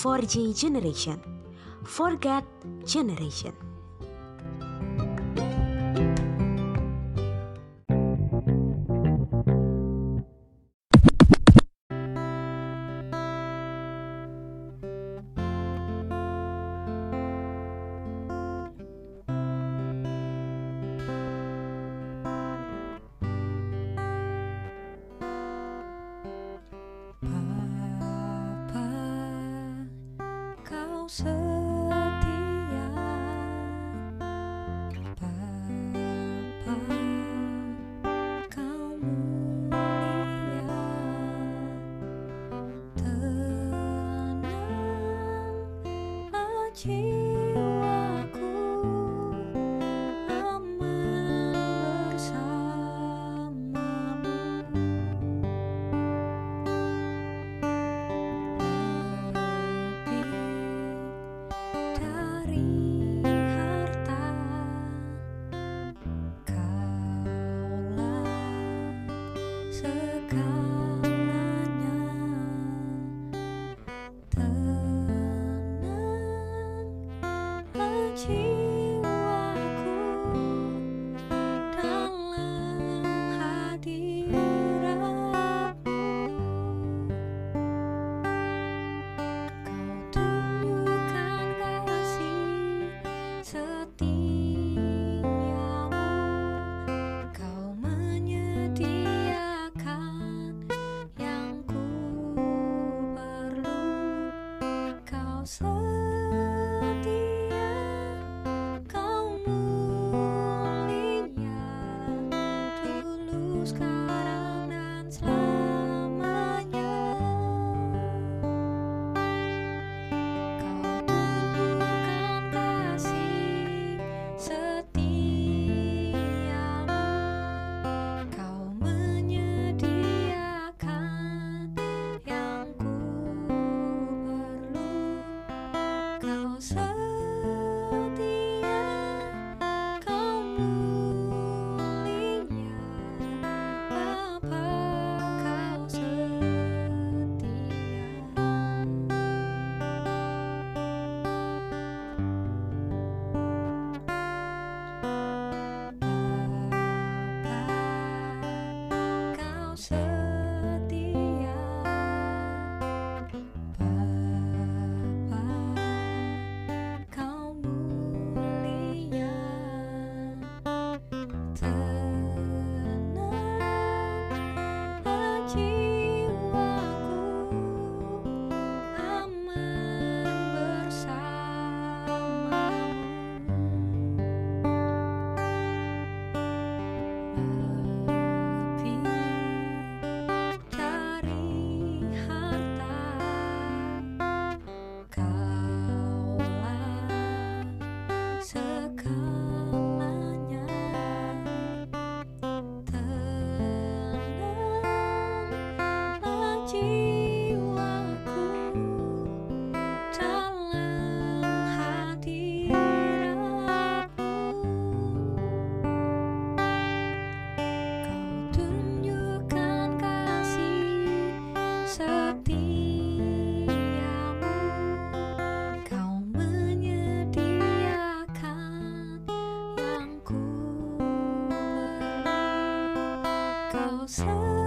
4G generation. Forget generation. 情。buscar. Kau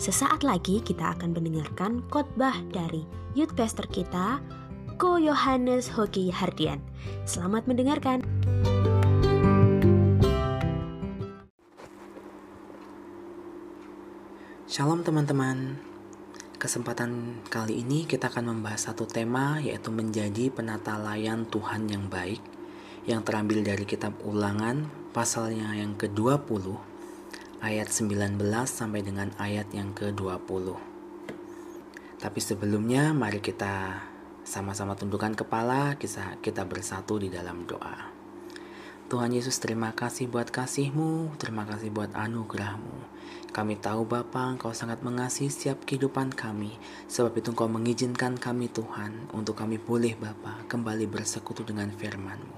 Sesaat lagi kita akan mendengarkan khotbah dari youth pastor kita, Ko Yohanes Hoki Hardian. Selamat mendengarkan. Shalom teman-teman. Kesempatan kali ini kita akan membahas satu tema yaitu menjadi penata layan Tuhan yang baik yang terambil dari kitab Ulangan pasalnya yang ke-20 ayat 19 sampai dengan ayat yang ke-20. Tapi sebelumnya mari kita sama-sama tundukkan kepala, kita kita bersatu di dalam doa. Tuhan Yesus terima kasih buat kasih-Mu, terima kasih buat anugerah-Mu. Kami tahu Bapa, Engkau sangat mengasihi setiap kehidupan kami, sebab itu Engkau mengizinkan kami Tuhan, untuk kami boleh Bapa kembali bersekutu dengan firman-Mu.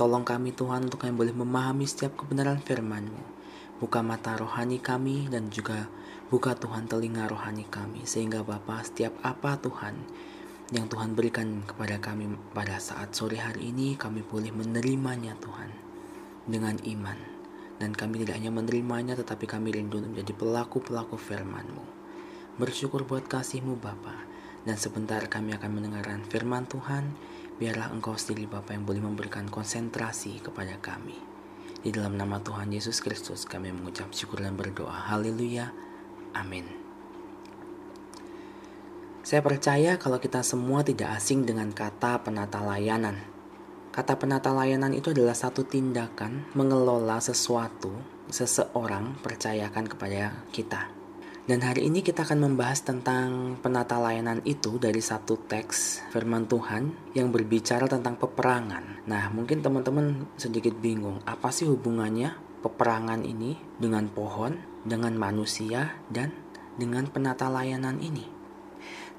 Tolong kami Tuhan untuk kami boleh memahami setiap kebenaran firman-Mu. Buka mata rohani kami dan juga buka Tuhan telinga rohani kami, sehingga Bapa setiap apa Tuhan yang Tuhan berikan kepada kami pada saat sore hari ini kami boleh menerimanya Tuhan dengan iman. Dan kami tidak hanya menerimanya tetapi kami rindu menjadi pelaku-pelaku firman-Mu. Bersyukur buat kasih-Mu Bapa. Dan sebentar kami akan mendengarkan firman Tuhan. Biarlah Engkau sendiri Bapa yang boleh memberikan konsentrasi kepada kami di dalam nama Tuhan Yesus Kristus kami mengucap syukur dan berdoa haleluya amin saya percaya kalau kita semua tidak asing dengan kata penata layanan. Kata penata layanan itu adalah satu tindakan mengelola sesuatu seseorang percayakan kepada kita. Dan hari ini kita akan membahas tentang penata layanan itu dari satu teks firman Tuhan yang berbicara tentang peperangan. Nah, mungkin teman-teman sedikit bingung, apa sih hubungannya peperangan ini dengan pohon, dengan manusia, dan dengan penata layanan ini?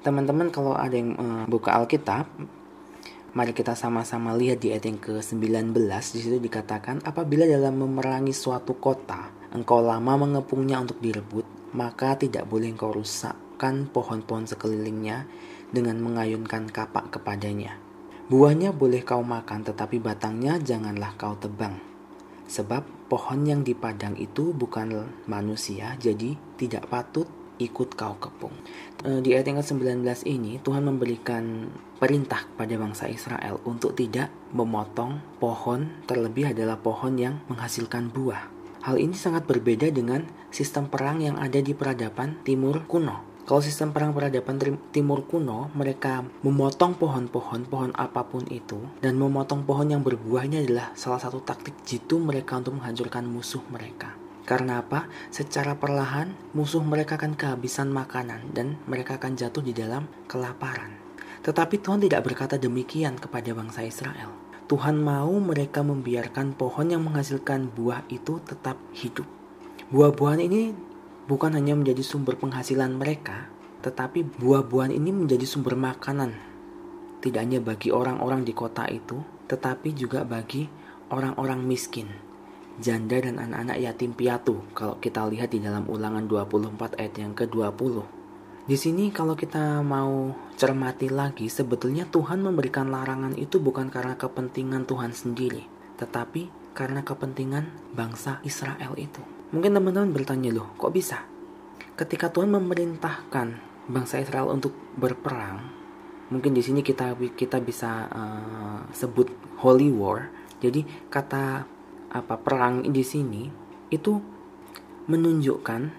Teman-teman kalau ada yang uh, buka Alkitab, mari kita sama-sama lihat di ayat yang ke-19 di situ dikatakan apabila dalam memerangi suatu kota engkau lama mengepungnya untuk direbut, maka tidak boleh engkau rusakkan pohon-pohon sekelilingnya dengan mengayunkan kapak kepadanya. Buahnya boleh kau makan, tetapi batangnya janganlah kau tebang. Sebab pohon yang di padang itu bukan manusia, jadi tidak patut ikut kau kepung. Di ayat yang ke-19 ini Tuhan memberikan perintah pada bangsa Israel untuk tidak memotong pohon terlebih adalah pohon yang menghasilkan buah. Hal ini sangat berbeda dengan sistem perang yang ada di peradaban timur kuno. Kalau sistem perang peradaban timur kuno, mereka memotong pohon-pohon, pohon apa pun itu, dan memotong pohon yang berbuahnya adalah salah satu taktik jitu mereka untuk menghancurkan musuh mereka. Karena apa? Secara perlahan musuh mereka akan kehabisan makanan dan mereka akan jatuh di dalam kelaparan. Tetapi Tuhan tidak berkata demikian kepada bangsa Israel. Tuhan mau mereka membiarkan pohon yang menghasilkan buah itu tetap hidup. Buah-buahan ini bukan hanya menjadi sumber penghasilan mereka, tetapi buah-buahan ini menjadi sumber makanan. Tidak hanya bagi orang-orang di kota itu, tetapi juga bagi orang-orang miskin janda dan anak-anak yatim piatu kalau kita lihat di dalam ulangan 24 ayat yang ke-20. Di sini kalau kita mau cermati lagi sebetulnya Tuhan memberikan larangan itu bukan karena kepentingan Tuhan sendiri, tetapi karena kepentingan bangsa Israel itu. Mungkin teman-teman bertanya loh, kok bisa? Ketika Tuhan memerintahkan bangsa Israel untuk berperang, mungkin di sini kita kita bisa uh, sebut holy war. Jadi kata apa perang di sini itu menunjukkan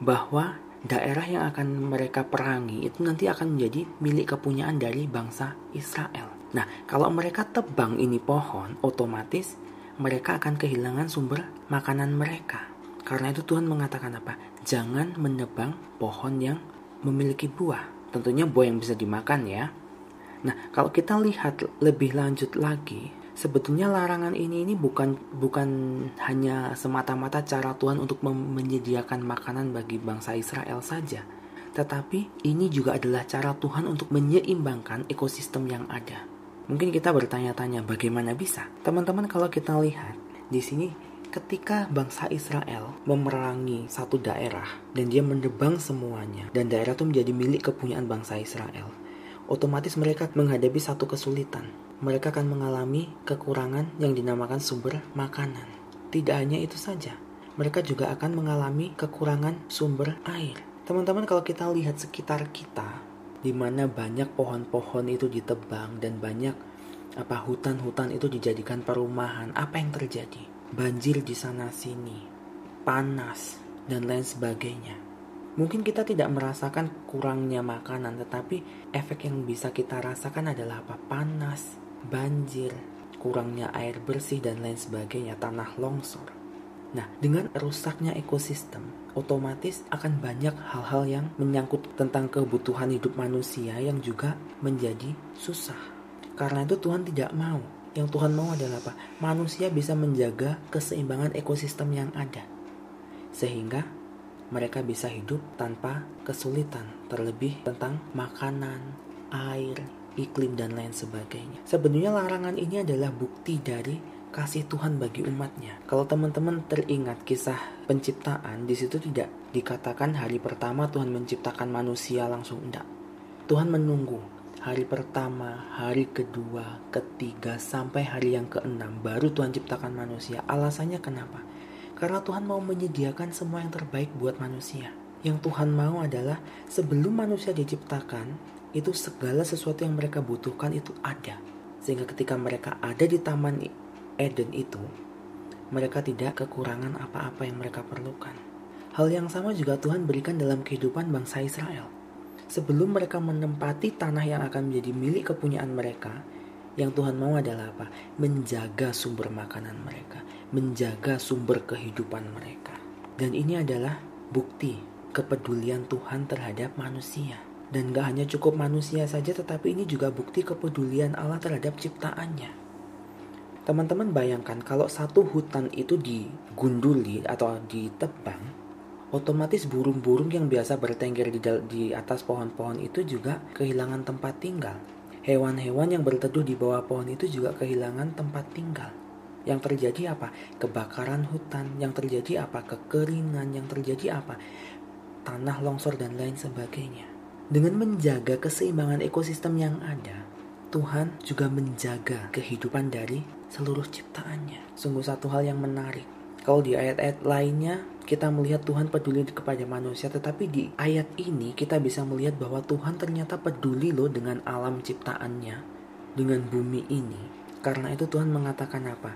bahwa daerah yang akan mereka perangi itu nanti akan menjadi milik kepunyaan dari bangsa Israel. Nah, kalau mereka tebang ini pohon, otomatis mereka akan kehilangan sumber makanan mereka. Karena itu Tuhan mengatakan apa? Jangan menebang pohon yang memiliki buah. Tentunya buah yang bisa dimakan ya. Nah, kalau kita lihat lebih lanjut lagi, sebetulnya larangan ini ini bukan bukan hanya semata-mata cara Tuhan untuk menyediakan makanan bagi bangsa Israel saja, tetapi ini juga adalah cara Tuhan untuk menyeimbangkan ekosistem yang ada. Mungkin kita bertanya-tanya bagaimana bisa? Teman-teman kalau kita lihat di sini ketika bangsa Israel memerangi satu daerah dan dia mendebang semuanya dan daerah itu menjadi milik kepunyaan bangsa Israel, otomatis mereka menghadapi satu kesulitan mereka akan mengalami kekurangan yang dinamakan sumber makanan. Tidak hanya itu saja, mereka juga akan mengalami kekurangan sumber air. Teman-teman kalau kita lihat sekitar kita, di mana banyak pohon-pohon itu ditebang dan banyak apa hutan-hutan itu dijadikan perumahan, apa yang terjadi? Banjir di sana sini, panas dan lain sebagainya. Mungkin kita tidak merasakan kurangnya makanan, tetapi efek yang bisa kita rasakan adalah apa? Panas, banjir, kurangnya air bersih dan lain sebagainya, tanah longsor. Nah, dengan rusaknya ekosistem, otomatis akan banyak hal-hal yang menyangkut tentang kebutuhan hidup manusia yang juga menjadi susah. Karena itu Tuhan tidak mau. Yang Tuhan mau adalah apa? Manusia bisa menjaga keseimbangan ekosistem yang ada. Sehingga mereka bisa hidup tanpa kesulitan, terlebih tentang makanan, air, iklim dan lain sebagainya. Sebenarnya larangan ini adalah bukti dari kasih Tuhan bagi umatnya. Kalau teman-teman teringat kisah penciptaan, di situ tidak dikatakan hari pertama Tuhan menciptakan manusia langsung enggak. Tuhan menunggu hari pertama, hari kedua, ketiga, sampai hari yang keenam baru Tuhan ciptakan manusia. Alasannya kenapa? Karena Tuhan mau menyediakan semua yang terbaik buat manusia. Yang Tuhan mau adalah sebelum manusia diciptakan, itu segala sesuatu yang mereka butuhkan itu ada. Sehingga ketika mereka ada di taman Eden itu, mereka tidak kekurangan apa-apa yang mereka perlukan. Hal yang sama juga Tuhan berikan dalam kehidupan bangsa Israel sebelum mereka menempati tanah yang akan menjadi milik kepunyaan mereka, yang Tuhan mau adalah apa? Menjaga sumber makanan mereka, menjaga sumber kehidupan mereka. Dan ini adalah bukti kepedulian Tuhan terhadap manusia. Dan gak hanya cukup manusia saja, tetapi ini juga bukti kepedulian Allah terhadap ciptaannya. Teman-teman bayangkan kalau satu hutan itu digunduli atau ditebang, otomatis burung-burung yang biasa bertengger di, di atas pohon-pohon itu juga kehilangan tempat tinggal. Hewan-hewan yang berteduh di bawah pohon itu juga kehilangan tempat tinggal. Yang terjadi apa? Kebakaran hutan. Yang terjadi apa? Kekeringan. Yang terjadi apa? Tanah longsor dan lain sebagainya. Dengan menjaga keseimbangan ekosistem yang ada, Tuhan juga menjaga kehidupan dari seluruh ciptaannya. Sungguh satu hal yang menarik. Kalau di ayat-ayat lainnya kita melihat Tuhan peduli kepada manusia, tetapi di ayat ini kita bisa melihat bahwa Tuhan ternyata peduli loh dengan alam ciptaannya, dengan bumi ini. Karena itu Tuhan mengatakan apa?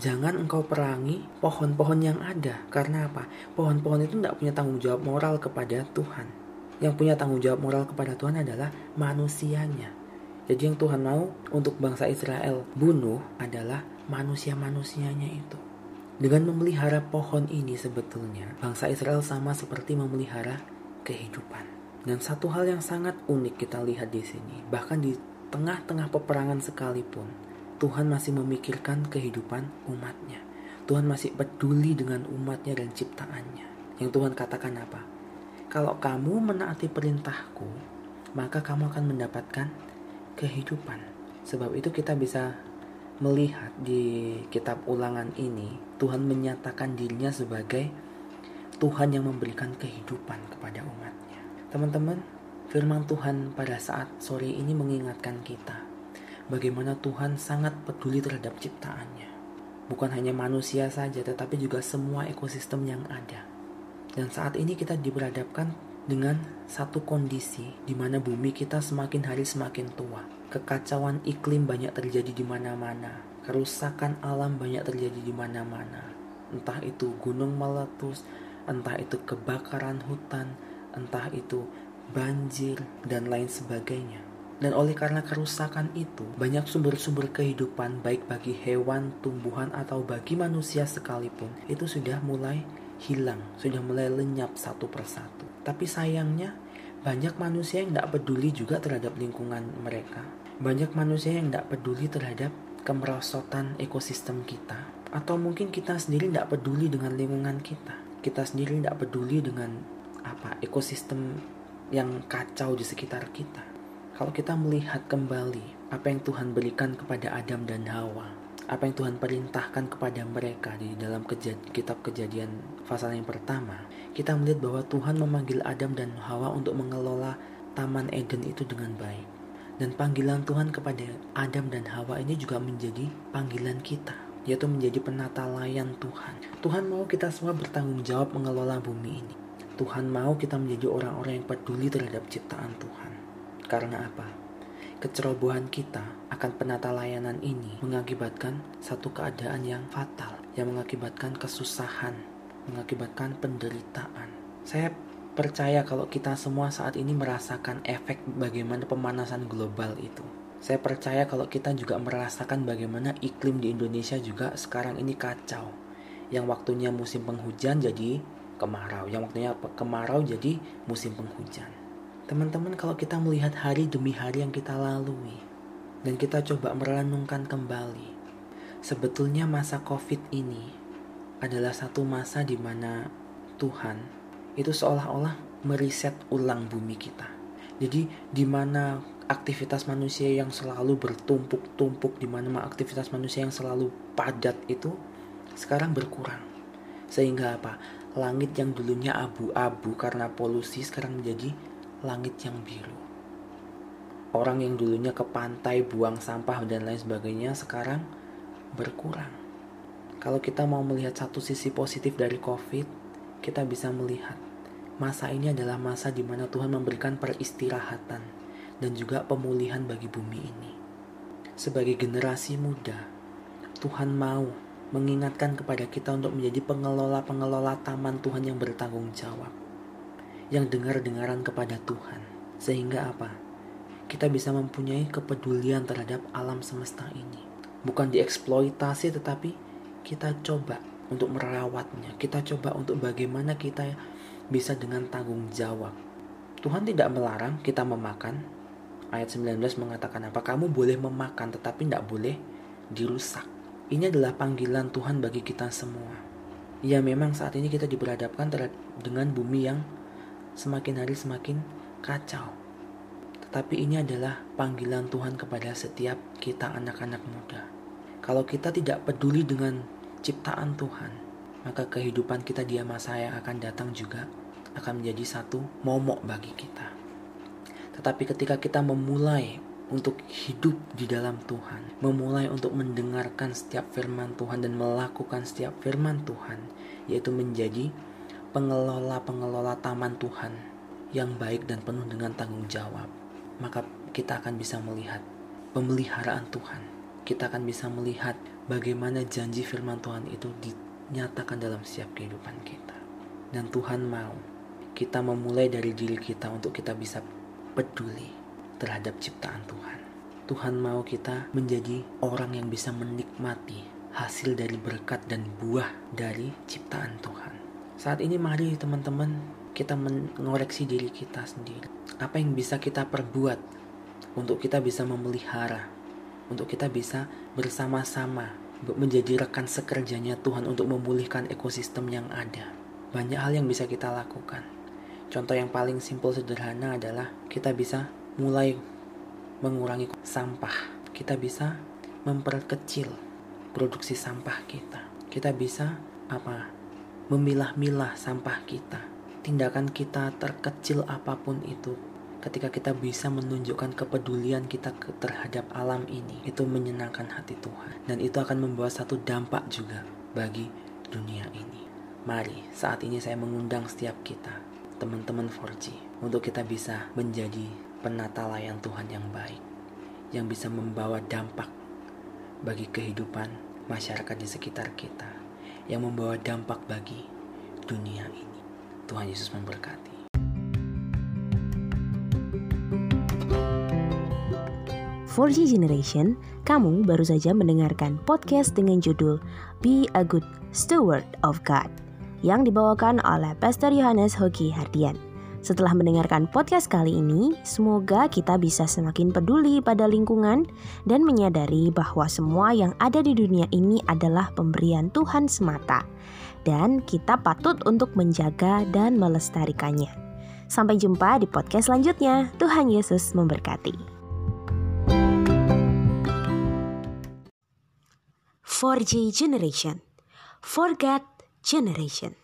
Jangan engkau perangi pohon-pohon yang ada. Karena apa? Pohon-pohon itu tidak punya tanggung jawab moral kepada Tuhan. Yang punya tanggung jawab moral kepada Tuhan adalah manusianya. Jadi yang Tuhan mau untuk bangsa Israel bunuh adalah manusia-manusianya itu. Dengan memelihara pohon ini sebetulnya, bangsa Israel sama seperti memelihara kehidupan. Dan satu hal yang sangat unik kita lihat di sini, bahkan di tengah-tengah peperangan sekalipun, Tuhan masih memikirkan kehidupan umatnya. Tuhan masih peduli dengan umatnya dan ciptaannya. Yang Tuhan katakan apa? Kalau kamu menaati perintahku, maka kamu akan mendapatkan kehidupan. Sebab itu kita bisa melihat di kitab ulangan ini, Tuhan menyatakan dirinya sebagai Tuhan yang memberikan kehidupan kepada umatnya. Teman-teman, firman Tuhan pada saat sore ini mengingatkan kita bagaimana Tuhan sangat peduli terhadap ciptaannya. Bukan hanya manusia saja, tetapi juga semua ekosistem yang ada. Dan saat ini kita diberhadapkan dengan satu kondisi di mana bumi kita semakin hari semakin tua Kekacauan iklim banyak terjadi di mana-mana. Kerusakan alam banyak terjadi di mana-mana. Entah itu gunung meletus, entah itu kebakaran hutan, entah itu banjir, dan lain sebagainya. Dan oleh karena kerusakan itu, banyak sumber-sumber kehidupan baik bagi hewan, tumbuhan, atau bagi manusia sekalipun, itu sudah mulai hilang, sudah mulai lenyap satu persatu. Tapi sayangnya, banyak manusia yang tidak peduli juga terhadap lingkungan mereka. Banyak manusia yang tidak peduli terhadap kemerosotan ekosistem kita. Atau mungkin kita sendiri tidak peduli dengan lingkungan kita. Kita sendiri tidak peduli dengan apa ekosistem yang kacau di sekitar kita. Kalau kita melihat kembali apa yang Tuhan berikan kepada Adam dan Hawa, apa yang Tuhan perintahkan kepada mereka di dalam kejad kitab kejadian pasal yang pertama, kita melihat bahwa Tuhan memanggil Adam dan Hawa untuk mengelola Taman Eden itu dengan baik. Dan panggilan Tuhan kepada Adam dan Hawa ini juga menjadi panggilan kita, yaitu menjadi penata layan Tuhan. Tuhan mau kita semua bertanggung jawab mengelola bumi ini. Tuhan mau kita menjadi orang-orang yang peduli terhadap ciptaan Tuhan. Karena apa? Kecerobohan kita akan penata layanan ini mengakibatkan satu keadaan yang fatal, yang mengakibatkan kesusahan, mengakibatkan penderitaan. Saya percaya kalau kita semua saat ini merasakan efek bagaimana pemanasan global itu. Saya percaya kalau kita juga merasakan bagaimana iklim di Indonesia juga sekarang ini kacau. Yang waktunya musim penghujan jadi kemarau, yang waktunya kemarau jadi musim penghujan. Teman-teman, kalau kita melihat hari demi hari yang kita lalui dan kita coba merenungkan kembali, sebetulnya masa COVID ini adalah satu masa di mana Tuhan itu seolah-olah meriset ulang bumi kita. Jadi di mana aktivitas manusia yang selalu bertumpuk-tumpuk, di mana aktivitas manusia yang selalu padat itu sekarang berkurang. Sehingga apa? Langit yang dulunya abu-abu karena polusi sekarang menjadi langit yang biru. Orang yang dulunya ke pantai buang sampah dan lain sebagainya sekarang berkurang. Kalau kita mau melihat satu sisi positif dari COVID, kita bisa melihat masa ini adalah masa di mana Tuhan memberikan peristirahatan dan juga pemulihan bagi bumi ini. Sebagai generasi muda, Tuhan mau mengingatkan kepada kita untuk menjadi pengelola-pengelola taman Tuhan yang bertanggung jawab yang dengar-dengaran kepada Tuhan. Sehingga apa? Kita bisa mempunyai kepedulian terhadap alam semesta ini. Bukan dieksploitasi tetapi kita coba untuk merawatnya. Kita coba untuk bagaimana kita bisa dengan tanggung jawab. Tuhan tidak melarang kita memakan. Ayat 19 mengatakan apa? Kamu boleh memakan tetapi tidak boleh dirusak. Ini adalah panggilan Tuhan bagi kita semua. Ya memang saat ini kita diberhadapkan dengan bumi yang semakin hari semakin kacau. Tetapi ini adalah panggilan Tuhan kepada setiap kita anak-anak muda. Kalau kita tidak peduli dengan ciptaan Tuhan, maka kehidupan kita di masa yang akan datang juga akan menjadi satu momok bagi kita. Tetapi ketika kita memulai untuk hidup di dalam Tuhan, memulai untuk mendengarkan setiap firman Tuhan dan melakukan setiap firman Tuhan, yaitu menjadi pengelola-pengelola taman Tuhan yang baik dan penuh dengan tanggung jawab, maka kita akan bisa melihat pemeliharaan Tuhan. Kita akan bisa melihat bagaimana janji firman Tuhan itu dinyatakan dalam setiap kehidupan kita. Dan Tuhan mau kita memulai dari diri kita untuk kita bisa peduli terhadap ciptaan Tuhan. Tuhan mau kita menjadi orang yang bisa menikmati hasil dari berkat dan buah dari ciptaan Tuhan. Saat ini mari teman-teman kita mengoreksi diri kita sendiri. Apa yang bisa kita perbuat untuk kita bisa memelihara, untuk kita bisa bersama-sama menjadi rekan sekerjanya Tuhan untuk memulihkan ekosistem yang ada. Banyak hal yang bisa kita lakukan. Contoh yang paling simpel sederhana adalah kita bisa mulai mengurangi sampah. Kita bisa memperkecil produksi sampah kita. Kita bisa apa? Memilah-milah sampah kita. Tindakan kita terkecil apa pun itu, ketika kita bisa menunjukkan kepedulian kita terhadap alam ini, itu menyenangkan hati Tuhan. Dan itu akan membawa satu dampak juga bagi dunia ini. Mari, saat ini saya mengundang setiap kita, teman-teman 4G, untuk kita bisa menjadi penata layan Tuhan yang baik, yang bisa membawa dampak bagi kehidupan masyarakat di sekitar kita yang membawa dampak bagi dunia ini. Tuhan Yesus memberkati. For G Generation, kamu baru saja mendengarkan podcast dengan judul Be a Good Steward of God yang dibawakan oleh Pastor Yohanes Hoki Hardian. Setelah mendengarkan podcast kali ini, semoga kita bisa semakin peduli pada lingkungan dan menyadari bahwa semua yang ada di dunia ini adalah pemberian Tuhan semata, dan kita patut untuk menjaga dan melestarikannya. Sampai jumpa di podcast selanjutnya. Tuhan Yesus memberkati. 4G Generation, Forget Generation.